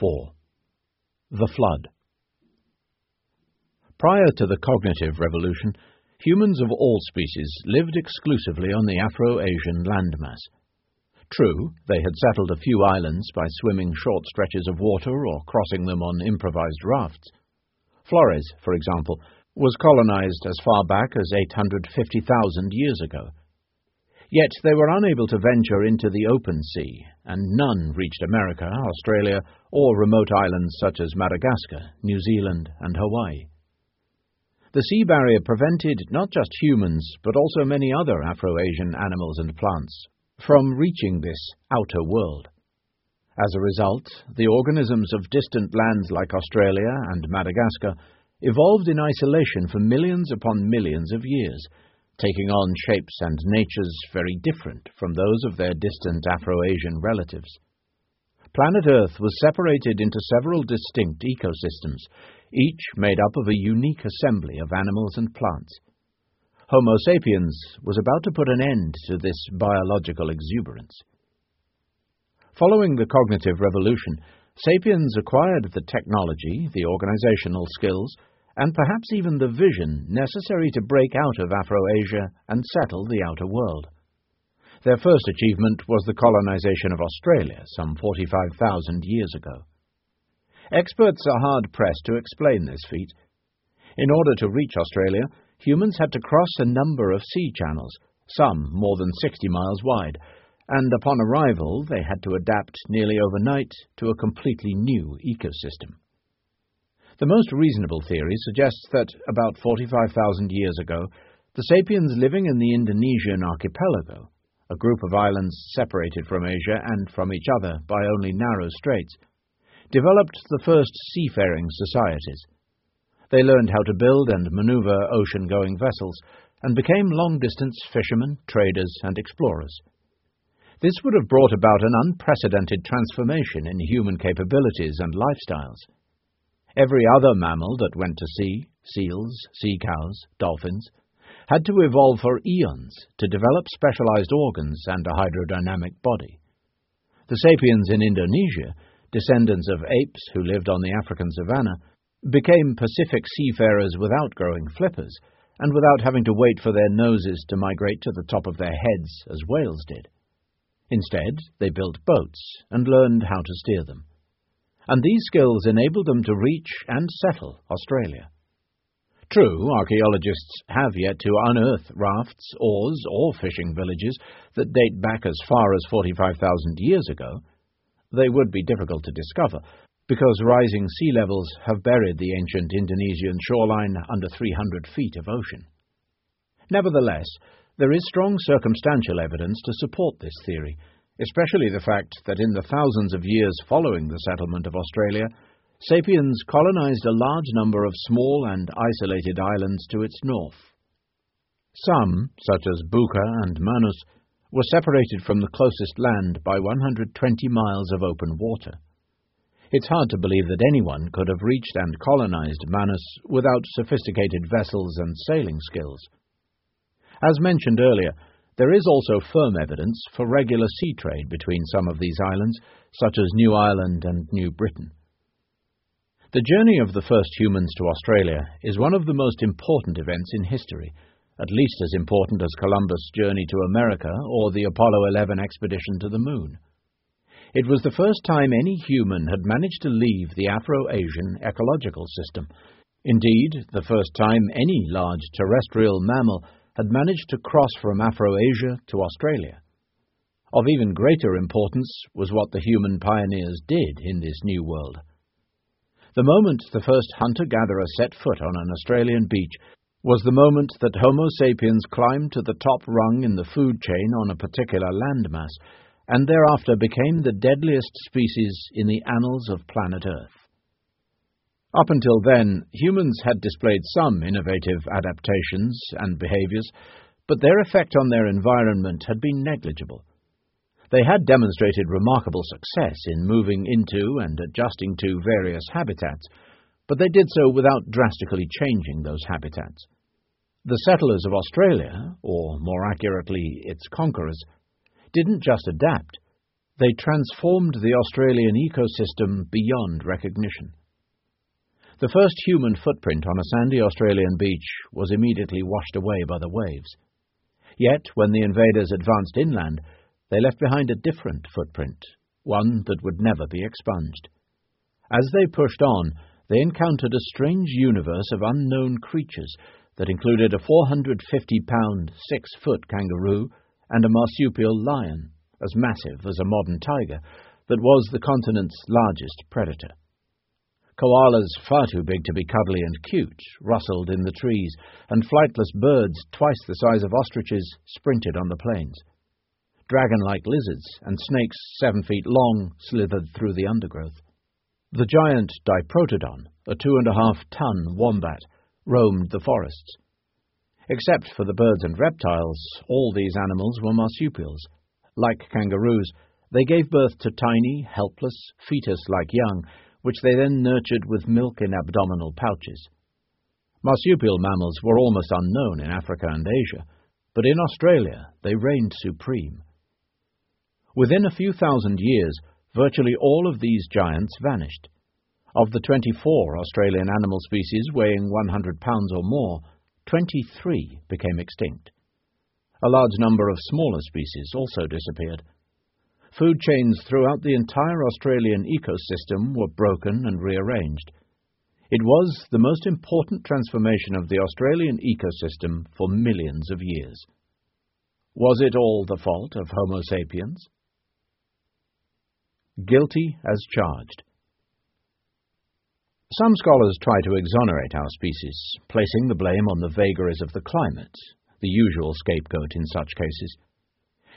4 The Flood Prior to the cognitive revolution, humans of all species lived exclusively on the Afro-Asian landmass. True, they had settled a few islands by swimming short stretches of water or crossing them on improvised rafts. Flores, for example, was colonized as far back as 850,000 years ago. Yet they were unable to venture into the open sea, and none reached America, Australia, or remote islands such as Madagascar, New Zealand, and Hawaii. The sea barrier prevented not just humans, but also many other Afro-Asian animals and plants from reaching this outer world. As a result, the organisms of distant lands like Australia and Madagascar evolved in isolation for millions upon millions of years, taking on shapes and natures very different from those of their distant Afro-Asian relatives. Planet Earth was separated into several distinct ecosystems, each made up of a unique assembly of animals and plants. Homo sapiens was about to put an end to this biological exuberance. Following the cognitive revolution, sapiens acquired the technology, the organizational skills, and perhaps even the vision necessary to break out of Afro-Asia and settle the outer world. Their first achievement was the colonization of Australia some 45,000 years ago. Experts are hard-pressed to explain this feat. In order to reach Australia, humans had to cross a number of sea channels, some more than 60 miles wide, and upon arrival they had to adapt nearly overnight to a completely new ecosystem. The most reasonable theory suggests that about 45,000 years ago, the sapiens living in the Indonesian archipelago, a group of islands separated from Asia and from each other by only narrow straits, developed the first seafaring societies. They learned how to build and maneuver ocean-going vessels and became long-distance fishermen, traders, and explorers. This would have brought about an unprecedented transformation in human capabilities and lifestyles. Every other mammal that went to sea, seals, sea cows, dolphins, had to evolve for eons to develop specialized organs and a hydrodynamic body. The sapiens in Indonesia, descendants of apes who lived on the African savanna, became Pacific seafarers without growing flippers and without having to wait for their noses to migrate to the top of their heads as whales did. Instead, they built boats and learned how to steer them and these skills enabled them to reach and settle Australia. True, archaeologists have yet to unearth rafts, oars, or fishing villages that date back as far as 45,000 years ago. They would be difficult to discover, because rising sea levels have buried the ancient Indonesian shoreline under 300 feet of ocean. Nevertheless, there is strong circumstantial evidence to support this theory, especially the fact that in the thousands of years following the settlement of Australia, sapiens colonized a large number of small and isolated islands to its north. Some, such as Buka and Manus, were separated from the closest land by 120 miles of open water. It's hard to believe that anyone could have reached and colonized Manus without sophisticated vessels and sailing skills. As mentioned earlier, there is also firm evidence for regular sea trade between some of these islands, such as New Ireland and New Britain. The journey of the first humans to Australia is one of the most important events in history, at least as important as Columbus' journey to America or the Apollo 11 expedition to the moon. It was the first time any human had managed to leave the Afro-Asian ecological system. Indeed, the first time any large terrestrial mammal had managed to cross from Afro-Asia to Australia. Of even greater importance was what the human pioneers did in this new world. The moment the first hunter-gatherer set foot on an Australian beach was the moment that Homo sapiens climbed to the top rung in the food chain on a particular landmass, and thereafter became the deadliest species in the annals of planet Earth. Up until then, humans had displayed some innovative adaptations and behaviors, but their effect on their environment had been negligible. They had demonstrated remarkable success in moving into and adjusting to various habitats, but they did so without drastically changing those habitats. The settlers of Australia, or more accurately, its conquerors, didn't just adapt, They transformed the Australian ecosystem beyond recognition. The first human footprint on a sandy Australian beach was immediately washed away by the waves. Yet, when the invaders advanced inland, they left behind a different footprint, one that would never be expunged. As they pushed on, they encountered a strange universe of unknown creatures that included a 450 pound, six foot kangaroo and a marsupial lion, as massive as a modern tiger, that was the continent's largest predator. Koalas, far too big to be cuddly and cute, rustled in the trees, and flightless birds, twice the size of ostriches, sprinted on the plains. Dragon like lizards and snakes seven feet long slithered through the undergrowth. The giant Diprotodon, a two and a half ton wombat, roamed the forests. Except for the birds and reptiles, all these animals were marsupials. Like kangaroos, they gave birth to tiny, helpless, fetus like young which they then nurtured with milk in abdominal pouches. Marsupial mammals were almost unknown in Africa and Asia, but in Australia they reigned supreme. Within a few thousand years, virtually all of these giants vanished. Of the 24 Australian animal species weighing 100 pounds or more, 23 became extinct. A large number of smaller species also disappeared. Food chains throughout the entire Australian ecosystem were broken and rearranged. It was the most important transformation of the Australian ecosystem for millions of years. Was it all the fault of Homo sapiens? Guilty as charged. Some scholars try to exonerate our species, placing the blame on the vagaries of the climate, the usual scapegoat in such cases.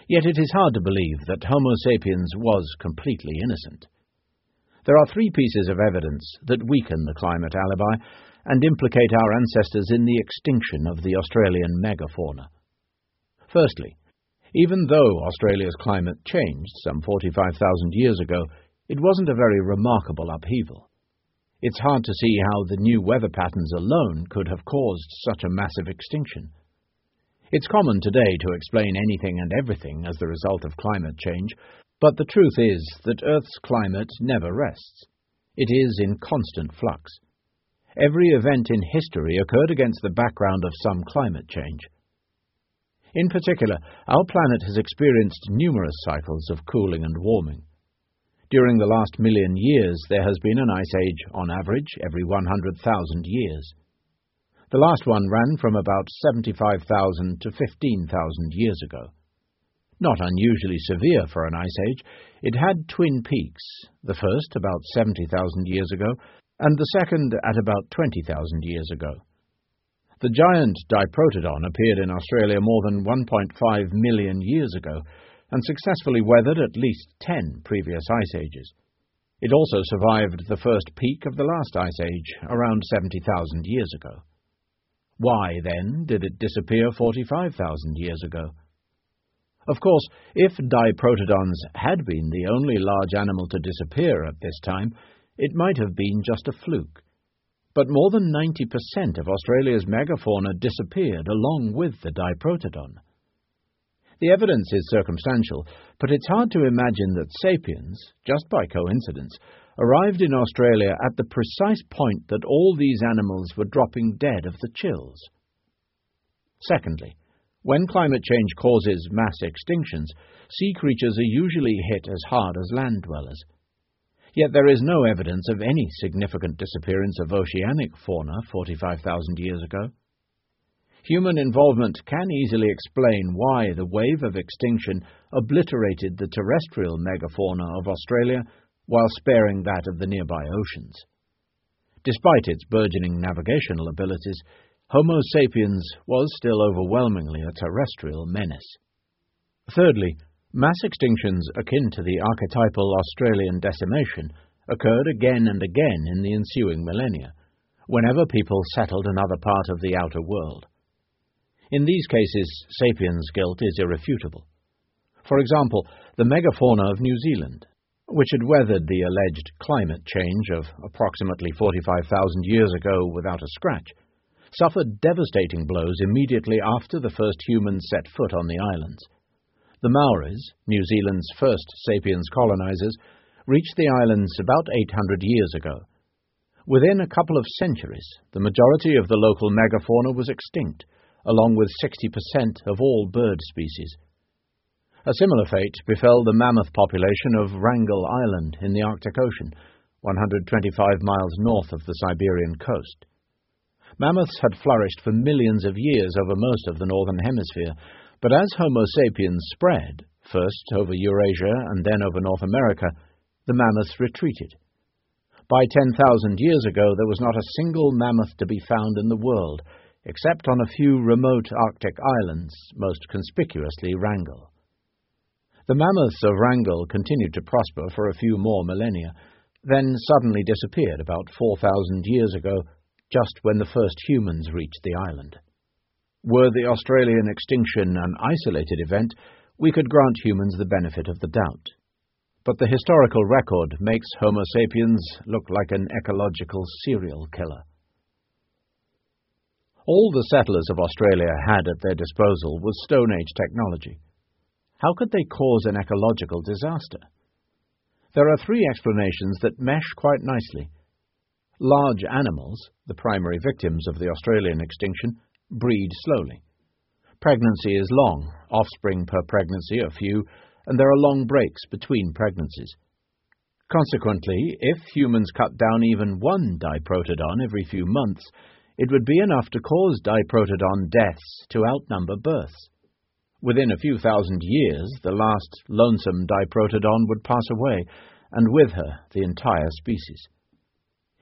Yet it is hard to believe that Homo sapiens was completely innocent. There are three pieces of evidence that weaken the climate alibi and implicate our ancestors in the extinction of the Australian megafauna. Firstly, even though Australia's climate changed some 45,000 years ago, it wasn't a very remarkable upheaval. It's hard to see how the new weather patterns alone could have caused such a massive extinction. It's common today to explain anything and everything as the result of climate change, but the truth is that Earth's climate never rests. It is in constant flux. Every event in history occurred against the background of some climate change. In particular, our planet has experienced numerous cycles of cooling and warming. During the last million years, there has been an ice age, on average, every 100,000 years. The last one ran from about 75,000 to 15,000 years ago. Not unusually severe for an ice age, it had twin peaks, the first about 70,000 years ago, and the second at about 20,000 years ago. The giant Diprotodon appeared in Australia more than 1.5 million years ago and successfully weathered at least 10 previous ice ages. It also survived the first peak of the last ice age, around 70,000 years ago. Why, then, did it disappear 45,000 years ago? Of course, if diprotodons had been the only large animal to disappear at this time, it might have been just a fluke. But more than 90% of Australia's megafauna disappeared along with the diprotodon. The evidence is circumstantial, but it's hard to imagine that sapiens, just by coincidence, arrived in Australia at the precise point that all these animals were dropping dead of the chills. Secondly, when climate change causes mass extinctions, sea creatures are usually hit as hard as land dwellers. Yet there is no evidence of any significant disappearance of oceanic fauna 45,000 years ago. Human involvement can easily explain why the wave of extinction obliterated the terrestrial megafauna of Australia while sparing that of the nearby oceans. Despite its burgeoning navigational abilities, Homo sapiens was still overwhelmingly a terrestrial menace. Thirdly, mass extinctions akin to the archetypal Australian decimation occurred again and again in the ensuing millennia, whenever people settled another part of the outer world. In these cases, sapiens' guilt is irrefutable. For example, the megafauna of New Zealand which had weathered the alleged climate change of approximately 45,000 years ago without a scratch, suffered devastating blows immediately after the first humans set foot on the islands. The Maoris, New Zealand's first sapiens colonizers, reached the islands about 800 years ago. Within a couple of centuries, the majority of the local megafauna was extinct, along with 60% of all bird species. A similar fate befell the mammoth population of Wrangel Island in the Arctic Ocean, 125 miles north of the Siberian coast. Mammoths had flourished for millions of years over most of the northern hemisphere, but as Homo sapiens spread, first over Eurasia and then over North America, the mammoths retreated. By 10,000 years ago, there was not a single mammoth to be found in the world, except on a few remote Arctic islands, most conspicuously Wrangel. The mammoths of Wrangel continued to prosper for a few more millennia, then suddenly disappeared about 4,000 years ago, just when the first humans reached the island. Were the Australian extinction an isolated event, we could grant humans the benefit of the doubt but the historical record makes Homo sapiens look like an ecological serial killer. All the settlers of Australia had at their disposal was Stone Age technology. How could they cause an ecological disaster? There are three explanations that mesh quite nicely. Large animals, the primary victims of the Australian extinction, breed slowly. Pregnancy is long, offspring per pregnancy are few, and there are long breaks between pregnancies. Consequently, if humans cut down even one diprotodon every few months, it would be enough to cause diprotodon deaths to outnumber births. Within a few thousand years, the last lonesome diprotodon would pass away, and with her the entire species.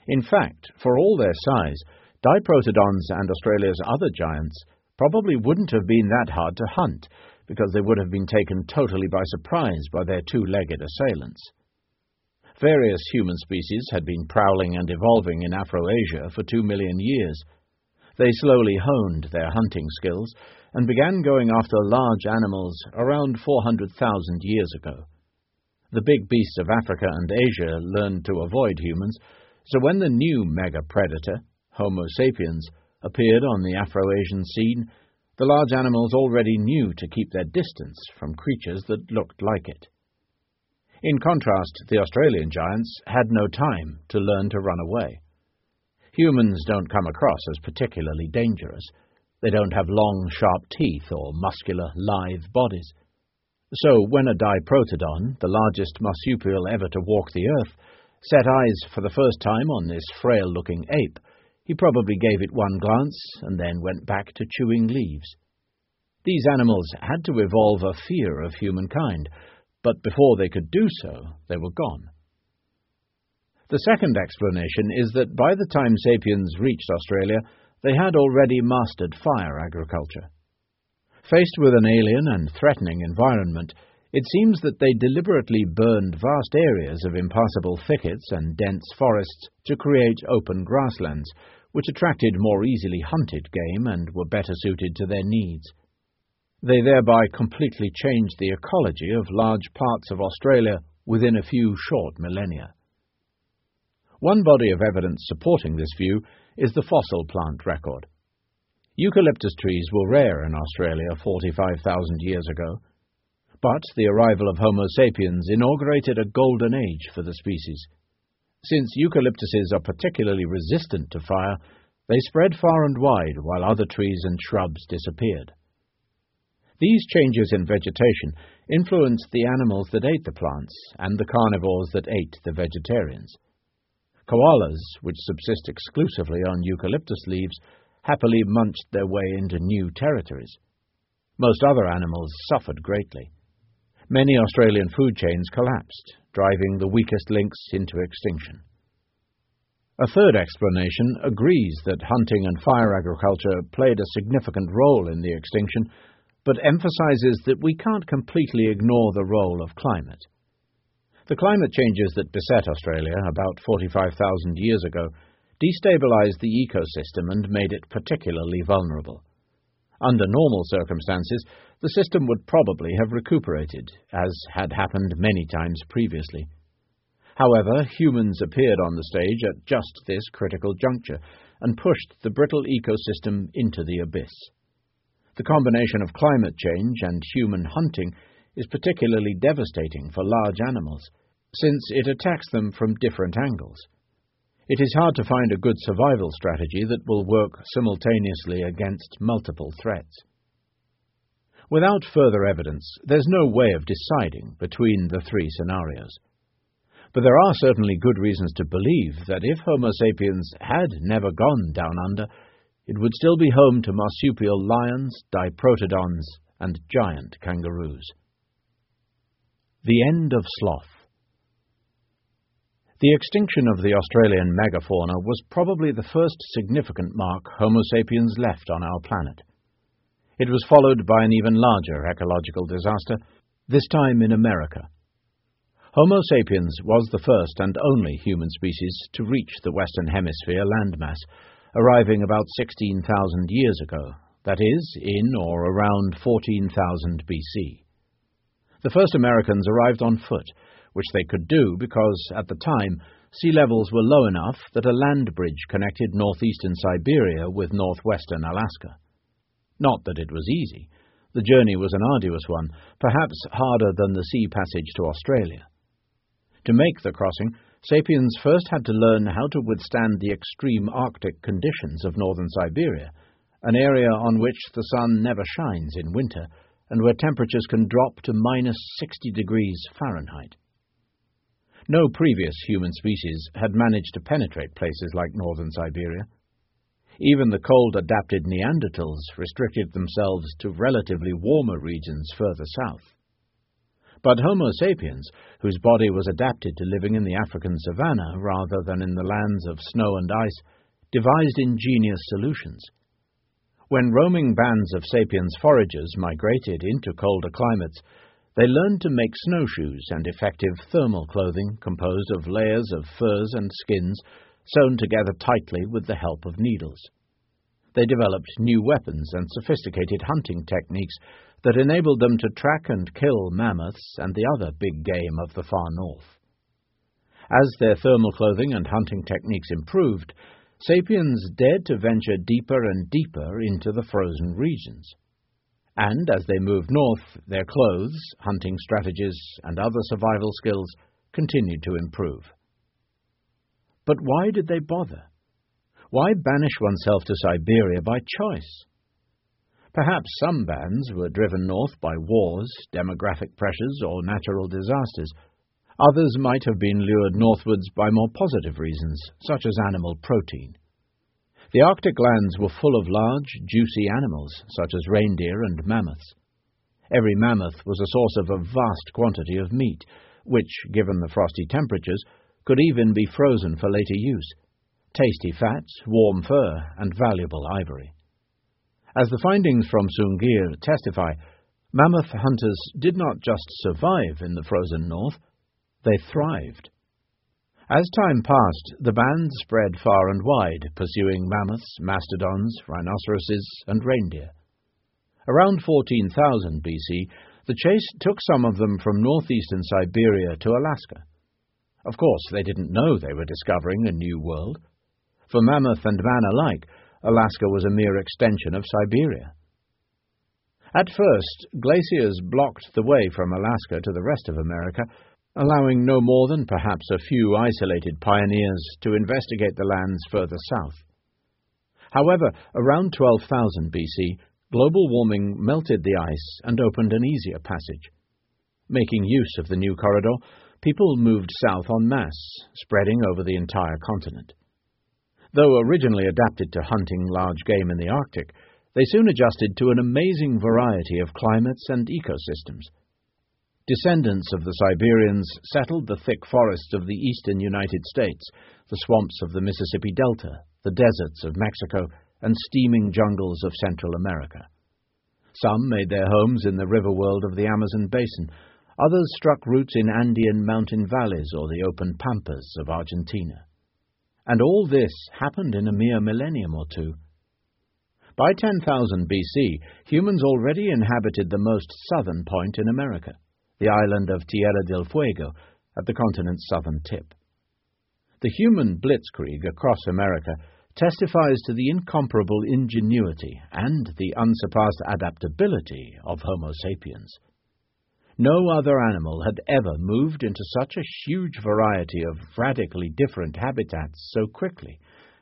In fact, for all their size, diprotodons and Australia's other giants probably wouldn't have been that hard to hunt, because they would have been taken totally by surprise by their two-legged assailants. Various human species had been prowling and evolving in Afro-Asia for two million years. They slowly honed their hunting skills and began going after large animals around 400,000 years ago. The big beasts of Africa and Asia learned to avoid humans, so when the new mega predator, Homo sapiens, appeared on the Afro-Asian scene, the large animals already knew to keep their distance from creatures that looked like it. In contrast, the Australian giants had no time to learn to run away. Humans don't come across as particularly dangerous. They don't have long, sharp teeth or muscular, lithe bodies. So, when a diprotodon, the largest marsupial ever to walk the earth, set eyes for the first time on this frail looking ape, he probably gave it one glance and then went back to chewing leaves. These animals had to evolve a fear of humankind, but before they could do so, they were gone. The second explanation is that by the time sapiens reached Australia, they had already mastered fire agriculture. Faced with an alien and threatening environment, it seems that they deliberately burned vast areas of impassable thickets and dense forests to create open grasslands, which attracted more easily hunted game and were better suited to their needs. They thereby completely changed the ecology of large parts of Australia within a few short millennia. One body of evidence supporting this view is the fossil plant record. Eucalyptus trees were rare in Australia 45,000 years ago, but the arrival of Homo sapiens inaugurated a golden age for the species. Since eucalyptuses are particularly resistant to fire, they spread far and wide while other trees and shrubs disappeared. These changes in vegetation influenced the animals that ate the plants and the carnivores that ate the vegetarians. Koalas, which subsist exclusively on eucalyptus leaves, happily munched their way into new territories. Most other animals suffered greatly many Australian food chains collapsed, driving the weakest links into extinction. A third explanation agrees that hunting and fire agriculture played a significant role in the extinction, but emphasizes that we can't completely ignore the role of climate. The climate changes that beset Australia about 45,000 years ago destabilized the ecosystem and made it particularly vulnerable. Under normal circumstances, the system would probably have recuperated, as had happened many times previously. However, humans appeared on the stage at just this critical juncture and pushed the brittle ecosystem into the abyss. The combination of climate change and human hunting is particularly devastating for large animals, since it attacks them from different angles. It is hard to find a good survival strategy that will work simultaneously against multiple threats. Without further evidence, there's no way of deciding between the three scenarios. But there are certainly good reasons to believe that if Homo sapiens had never gone down under, it would still be home to marsupial lions, diprotodons, and giant kangaroos. The end of sloth. The extinction of the Australian megafauna was probably the first significant mark Homo sapiens left on our planet. It was followed by an even larger ecological disaster, this time in America. Homo sapiens was the first and only human species to reach the Western Hemisphere landmass, arriving about 16,000 years ago, that is, in or around 14,000 BC. The first Americans arrived on foot, which they could do because, at the time, sea levels were low enough that a land bridge connected northeastern Siberia with northwestern Alaska. Not that it was easy. The journey was an arduous one, perhaps harder than the sea passage to Australia. To make the crossing, sapiens first had to learn how to withstand the extreme Arctic conditions of northern Siberia, an area on which the sun never shines in winter and where temperatures can drop to minus 60 degrees Fahrenheit. No previous human species had managed to penetrate places like northern Siberia. Even the cold adapted Neanderthals restricted themselves to relatively warmer regions further south. But Homo sapiens, whose body was adapted to living in the African savanna rather than in the lands of snow and ice, devised ingenious solutions. When roaming bands of sapiens foragers migrated into colder climates, they learned to make snowshoes and effective thermal clothing composed of layers of furs and skins sewn together tightly with the help of needles. They developed new weapons and sophisticated hunting techniques that enabled them to track and kill mammoths and the other big game of the far north. As their thermal clothing and hunting techniques improved, sapiens dared to venture deeper and deeper into the frozen regions. And as they moved north, their clothes, hunting strategies, and other survival skills continued to improve. But why did they bother? Why banish oneself to Siberia by choice? Perhaps some bands were driven north by wars, demographic pressures, or natural disasters, Others might have been lured northwards by more positive reasons, such as animal protein. The Arctic lands were full of large, juicy animals, such as reindeer and mammoths. Every mammoth was a source of a vast quantity of meat, which, given the frosty temperatures, could even be frozen for later use. Tasty fats, warm fur, and valuable ivory. As the findings from Sungir testify, mammoth hunters did not just survive in the frozen north, they thrived. As time passed, the band spread far and wide, pursuing mammoths, mastodons, rhinoceroses, and reindeer. Around 14,000 BC, the chase took some of them from northeastern Siberia to Alaska. Of course, they didn't know they were discovering a new world. For mammoth and man alike, Alaska was a mere extension of Siberia. At first, glaciers blocked the way from Alaska to the rest of America, allowing no more than perhaps a few isolated pioneers to investigate the lands further south. However, around 12,000 BC, global warming melted the ice and opened an easier passage. Making use of the new corridor, people moved south en masse, spreading over the entire continent. Though originally adapted to hunting large game in the Arctic, they soon adjusted to an amazing variety of climates and ecosystems. Descendants of the Siberians settled the thick forests of the eastern United States, the swamps of the Mississippi Delta, the deserts of Mexico, and steaming jungles of Central America. Some made their homes in the river world of the Amazon basin, others struck roots in Andean mountain valleys or the open pampas of Argentina. And all this happened in a mere millennium or two. By 10,000 BC, humans already inhabited the most southern point in America the island of Tierra del Fuego, at the continent's southern tip. The human blitzkrieg across America testifies to the incomparable ingenuity and the unsurpassed adaptability of Homo sapiens. No other animal had ever moved into such a huge variety of radically different habitats so quickly,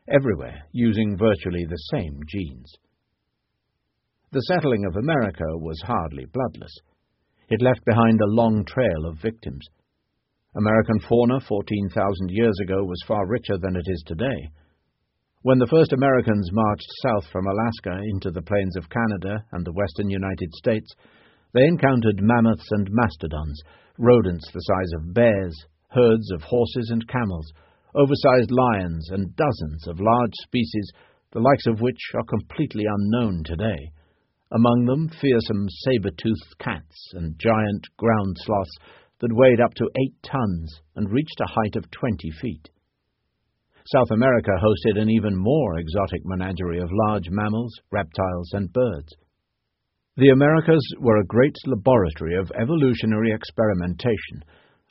everywhere using virtually the same genes. The settling of America was hardly bloodless. It left behind a long trail of victims. American fauna 14,000 years ago was far richer than it is today. When the first Americans marched south from Alaska into the plains of Canada and the western United States, they encountered mammoths and mastodons, rodents the size of bears, herds of horses and camels, oversized lions, and dozens of large species, the likes of which are completely unknown today. Among them, fearsome saber-toothed cats and giant ground sloths that weighed up to eight tons and reached a height of twenty feet. South America hosted an even more exotic menagerie of large mammals, reptiles, and birds. The Americas were a great laboratory of evolutionary experimentation,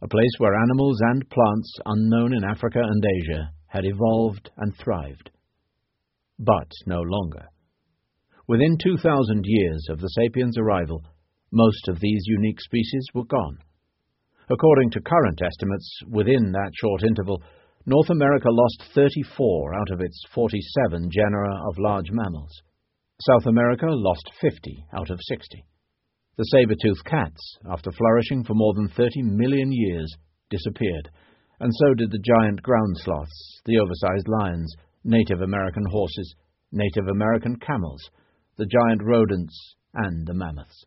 a place where animals and plants unknown in Africa and Asia had evolved and thrived. But no longer. Within 2,000 years of the sapiens' arrival, most of these unique species were gone. According to current estimates, within that short interval, North America lost 34 out of its 47 genera of large mammals. South America lost 50 out of 60. The saber-toothed cats, after flourishing for more than 30 million years, disappeared, and so did the giant ground sloths, the oversized lions, Native American horses, Native American camels, the giant rodents, and the mammoths.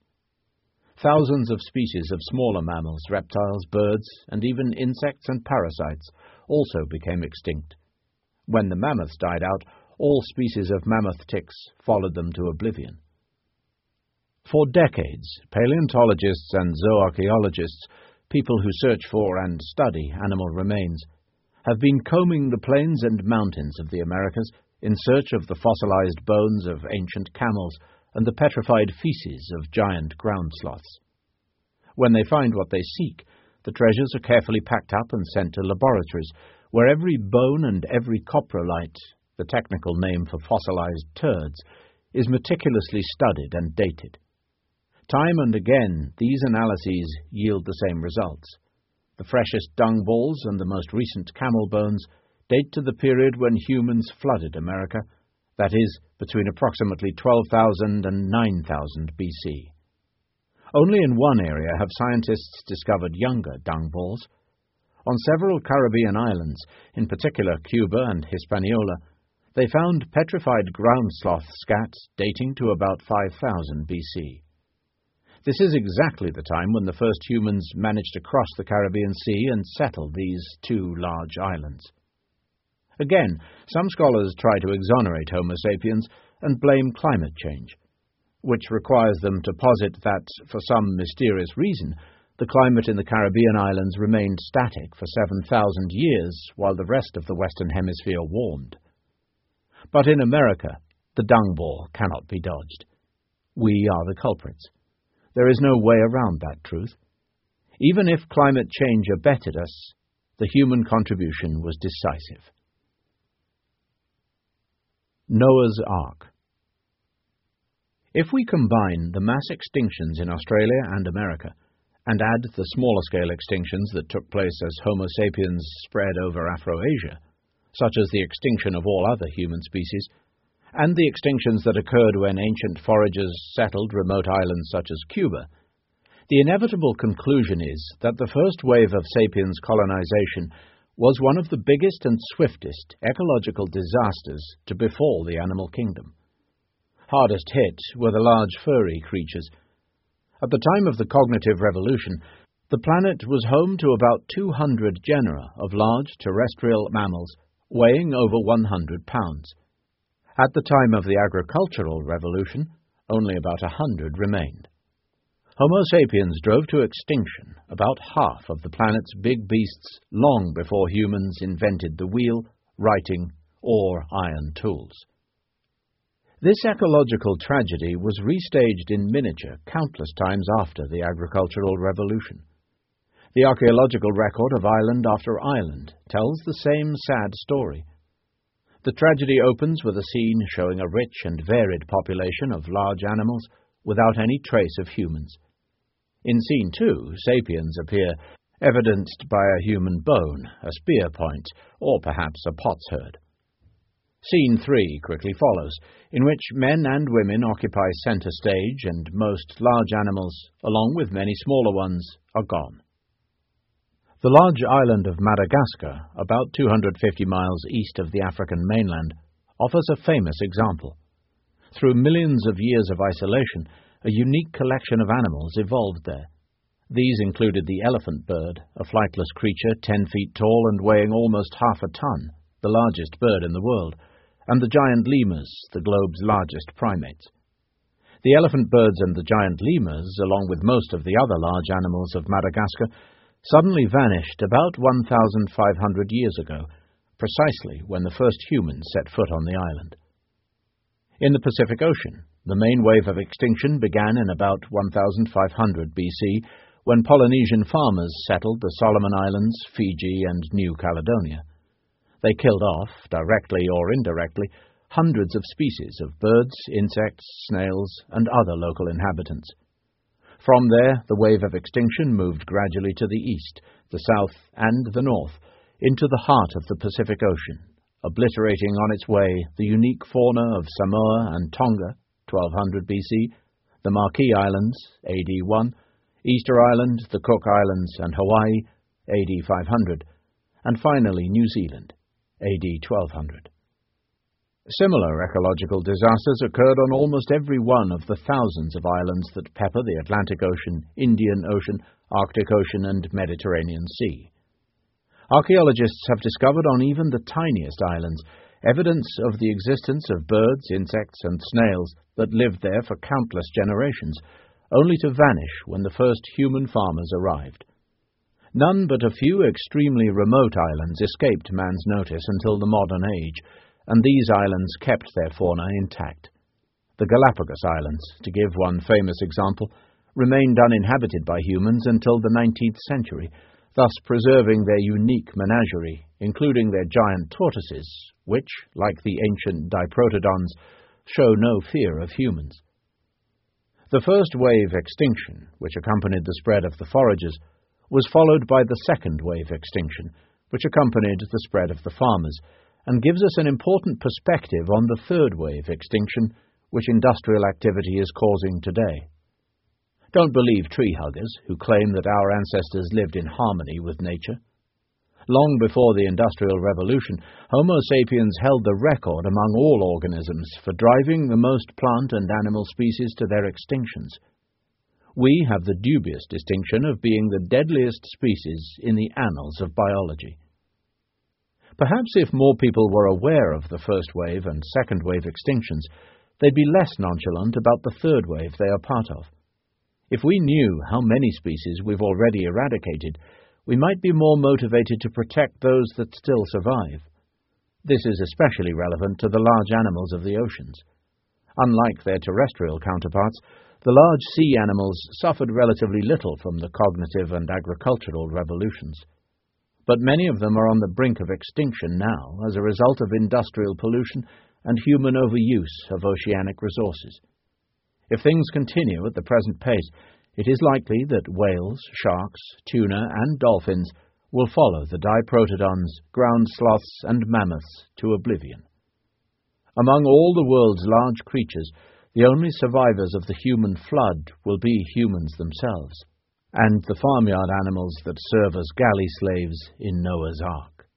Thousands of species of smaller mammals, reptiles, birds, and even insects and parasites also became extinct. When the mammoths died out, all species of mammoth ticks followed them to oblivion. For decades, paleontologists and zooarchaeologists, people who search for and study animal remains, have been combing the plains and mountains of the Americas in search of the fossilized bones of ancient camels and the petrified feces of giant ground sloths. When they find what they seek, the treasures are carefully packed up and sent to laboratories, where every bone and every coprolite, the technical name for fossilized turds, is meticulously studied and dated. Time and again, these analyses yield the same results. The freshest dung balls and the most recent camel bones date to the period when humans flooded America, that is, between approximately 12,000 and 9,000 BC. Only in one area have scientists discovered younger dung balls. On several Caribbean islands, in particular Cuba and Hispaniola, they found petrified ground sloth scats dating to about 5000 BC. This is exactly the time when the first humans managed to cross the Caribbean Sea and settle these two large islands. Again, some scholars try to exonerate Homo sapiens and blame climate change which requires them to posit that, for some mysterious reason, the climate in the Caribbean islands remained static for 7,000 years while the rest of the Western Hemisphere warmed. But in America, the dung ball cannot be dodged. We are the culprits. There is no way around that truth. Even if climate change abetted us, the human contribution was decisive. Noah's Ark. If we combine the mass extinctions in Australia and America, and add the smaller scale extinctions that took place as Homo sapiens spread over Afroasia, such as the extinction of all other human species, and the extinctions that occurred when ancient foragers settled remote islands such as Cuba, the inevitable conclusion is that the first wave of sapiens colonization was one of the biggest and swiftest ecological disasters to befall the animal kingdom. Hardest hit were the large furry creatures. At the time of the cognitive revolution, the planet was home to about 200 genera of large terrestrial mammals weighing over 100 pounds. At the time of the agricultural revolution, only about hundred remained. Homo sapiens drove to extinction about half of the planet's big beasts long before humans invented the wheel, writing, or iron tools. This ecological tragedy was restaged in miniature countless times after the agricultural revolution. The archaeological record of island after island tells the same sad story. The tragedy opens with a scene showing a rich and varied population of large animals without any trace of humans. In scene two, sapiens appear, evidenced by a human bone, a spear point, or perhaps a potsherd. Scene three quickly follows, in which men and women occupy centre stage and most large animals, along with many smaller ones, are gone. The large island of Madagascar, about 250 miles east of the African mainland, offers a famous example. Through millions of years of isolation, a unique collection of animals evolved there. These included the elephant bird, a flightless creature 10 feet tall and weighing almost half a ton, the largest bird in the world, and the giant lemurs, the globe's largest primates. The elephant birds and the giant lemurs, along with most of the other large animals of Madagascar, suddenly vanished about 1,500 years ago, precisely when the first humans set foot on the island. In the Pacific Ocean, the main wave of extinction began in about 1500 BC when Polynesian farmers settled the Solomon Islands, Fiji, and New Caledonia. They killed off, directly or indirectly, hundreds of species of birds, insects, snails, and other local inhabitants. From there, the wave of extinction moved gradually to the east, the south, and the north, into the heart of the Pacific Ocean, obliterating on its way the unique fauna of Samoa and Tonga, 1200 BC, the Marquesas Islands, AD 1, Easter Island, the Cook Islands, and Hawaii, AD 500, and finally New Zealand, AD 1200. Similar ecological disasters occurred on almost every one of the thousands of islands that pepper the Atlantic Ocean, Indian Ocean, Arctic Ocean, and Mediterranean Sea. Archaeologists have discovered on even the tiniest islands evidence of the existence of birds, insects, and snails that lived there for countless generations, only to vanish when the first human farmers arrived. None but a few extremely remote islands escaped man's notice until the modern age, and these islands kept their fauna intact. The Galapagos Islands, to give one famous example, remained uninhabited by humans until the 19th century, thus preserving their unique menagerie, including their giant tortoises, which, like the ancient diprotodons, show no fear of humans. The first wave extinction, which accompanied the spread of the foragers, was followed by the second wave extinction, which accompanied the spread of the farmers, and gives us an important perspective on the third wave extinction which industrial activity is causing today. Don't believe tree huggers who claim that our ancestors lived in harmony with nature. Long before the Industrial Revolution, Homo sapiens held the record among all organisms for driving the most plant and animal species to their extinctions. We have the dubious distinction of being the deadliest species in the annals of biology. Perhaps if more people were aware of the first wave and second wave extinctions, they'd be less nonchalant about the third wave they are part of. If we knew how many species we've already eradicated, we might be more motivated to protect those that still survive. This is especially relevant to the large animals of the oceans. Unlike their terrestrial counterparts, the large sea animals suffered relatively little from the cognitive and agricultural revolutions but many of them are on the brink of extinction now as a result of industrial pollution and human overuse of oceanic resources. If things continue at the present pace, it is likely that whales, sharks, tuna, and dolphins will follow the diprotodons, ground sloths, and mammoths to oblivion. Among all the world's large creatures, the only survivors of the human flood will be humans themselves and the farmyard animals that serve as galley slaves in Noah's Ark.